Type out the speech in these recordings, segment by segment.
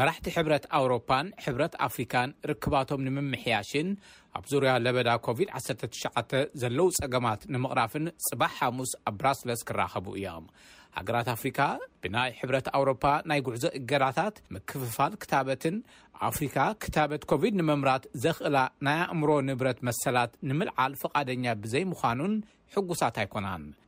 መራሕቲ ሕብረት ኣውሮፓን ሕብረት ኣፍሪካን ርክባቶም ንምምሕያሽን ኣብ ዙርያ ለበዳ ኮቪድ ዓሰርተ ትሽዓተ ዘለው ፀገማት ንምቕራፍን ፅባሕ ሓሙስ ኣብ ብራስለስ ክራኸቡ እዮም። ሃገራት ኣፍሪካ ብናይ ሕብረት ኣውሮፓ ናይ ጉዕዞ እገዳታት፣ ምክፍፋል ክታበትን ኣፍሪካ ክታበት ኮቪድ ንምምራት ዘኽእላ ናይ ኣእምሮ ንብረት መሰላት ንምልዓል ፍቓደኛ ብዘይምዃኑን ሕጉሳት ኣይኮናን።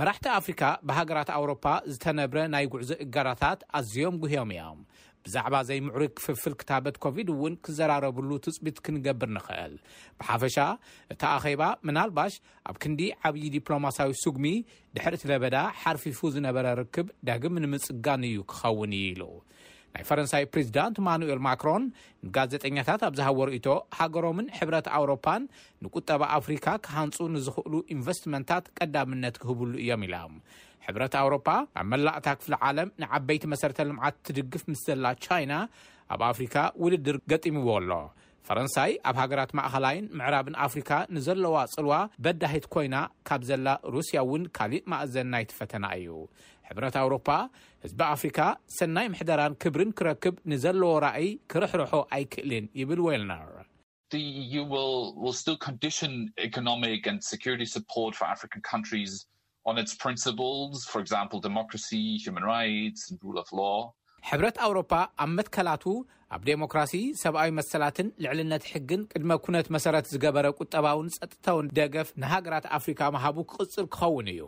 መራሕቲ ኣፍሪካ ብሃገራት ኣውሮፓ ዝተነብረ ናይ ጉዕዞ እገዳታት ኣዝዮም ጉህዮም እዮም። ብዛዕባ ዘይምዕሩይ ክፍፍል ክታበት ኮቪድ እውን ክዘራረብሉ ትፅቢት ክንገብር ንኽእል። ብሓፈሻ እቲ ኣኼባ ምናልባሽ ኣብ ክንዲ ዓብዪ ዲፕሎማሲያዊ ስጉሚ ድሕሪ እቲ ለበዳ ሓርፊፉ ዝነበረ ርክብ ዳግም ንምፅጋን እዩ ክኸውን ኢሉ። ናይ ፈረንሳይ ፕሪዚዳንት ማኑኤል ማክሮን ንጋዜጠኛታት ኣብ ዝሃቦ ርእይቶ ሃገሮምን ሕብረት ኣውሮፓን ንቁጠባ ኣፍሪካ ክሃንፁ ንዝኽእሉ ኢንቨስትመንታት ቀዳምነት ክህብሉ እዮም ኢላ። ሕብረት ኣውሮፓ ኣብ መላእ እታ ክፍለ ዓለም ንዓበይቲ መሰረተ ልምዓት ትድግፍ ምስ ዘላ ቻይና ኣብ ኣፍሪካ ውድድር ገጢምዎ ኣሎ። ፈረንሳይ ኣብ ሃገራት ማእኸላይን ምዕራብን ኣፍሪካ ንዘለዋ ፅልዋ በዳሂት ኮይና ካብ ዘላ ሩስያ እውን ካሊእ ማእዘን ናይቲ ፈተና እዩ። ሕብረት ኣውሮፓ ህዝቢ ኣፍሪካ ሰናይ ምሕደራን ክብርን ክረክብ ንዘለዎ ራእይ ክርሕርሖ ኣይክእልን ይብል ዌልነር። The EU will will still condition economic and security support for African countries on its principles, for example, democracy, human rights, and rule of law. ሕብረት ኣውሮፓ ኣብ መትከላቱ ኣብ ዴሞክራሲ፣ ሰብኣዊ መሰላትን ልዕልነት ሕግን ቅድመ ኩነት መሰረት ዝገበረ ቁጠባውን ጸጥታውን ደገፍ ንሃገራት ኣፍሪካ ምሃቡ ክቕጽል ክኸውን እዩ።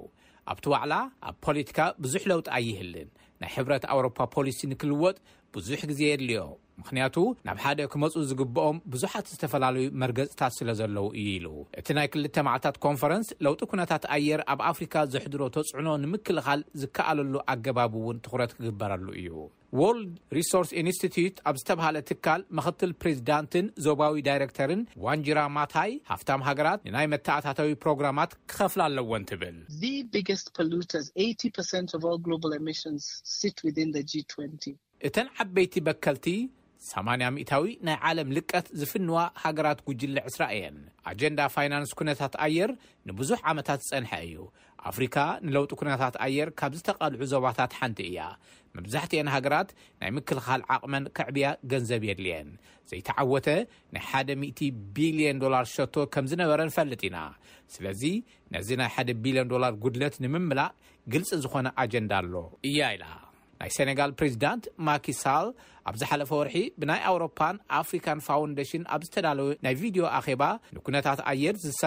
ኣብቲ ዋዕላ ኣብ ፖሊቲካ ብዙሕ ለውጢ ኣይህልን። ናይ ሕብረት ኣውሮፓ ፖሊሲ ንክልወጥ ብዙሕ ግዜ የድልዮ። ምኽንያቱ ናብ ሓደ ክመፁ ዝግበኦም ብዙሓት ዝተፈላለዩ መርገፅታት ስለዘለዉ እዩ ኢሉ። እቲ ናይ ክልተ መዓልታት ኮንፈረንስ ለውጢ ኩነታት ኣየር ኣብ ኣፍሪካ ዘሕድሮ ተፅዕኖ ንምክልኻል ዝከኣለሉ ኣገባብ እውን ትኹረት ክግበረሉ እዩ። ዎርልድ ሪሶርስ ኢንስቲትዩት ኣብ ዝተብሃለ ትካል ምኽትል ፕሬዚዳንትን ዞባዊ ዳይሬክተርን ዋንጅራ ማታይ ሃፍታም ሃገራት ንናይ መተኣታተዊ ፕሮግራማት ክኸፍላ ኣለወን ትብል። The biggest polluters, 80% of all global emissions sit within the G20. እተን ዓበይቲ በከልቲ ሰማንያ ሚእታዊ ናይ ዓለም ልቀት ዝፍንዋ ሃገራት ጉጅለ ዕስራ እየን። ኣጀንዳ ፋይናንስ ኩነታት ኣየር ንብዙሕ ዓመታት ዝጸንሐ እዩ። ኣፍሪካ ንለውጢ ኩነታት ኣየር ካብ ዝተቓልዑ ዞባታት ሓንቲ እያ። መብዛሕትኤን ሃገራት ናይ ምክልኻል ዓቕመን ከዕብያ ገንዘብ የድልየን። ዘይተዓወተ ናይ ሓደ ሚእቲ ቢልየን ዶላር ሸቶ ከም ዝነበረ ንፈልጥ ኢና። ስለዚ ነዚ ናይ ሓደ ቢልዮን ዶላር ጉድለት ንምምላእ ግልጺ ዝኾነ ኣጀንዳ ኣሎ። እያ ኢላ። ናይ ሰኔጋል ፕሬዚዳንት ማኪ ሳል ኣብ ዝሓለፈ ወርሒ ብናይ ኣውሮፓን ኣፍሪካን ፋውንደሽን ኣብ ዝተዳለወ ናይ ቪድዮ ኣኼባ ንኩነታት ኣየር ዝሰ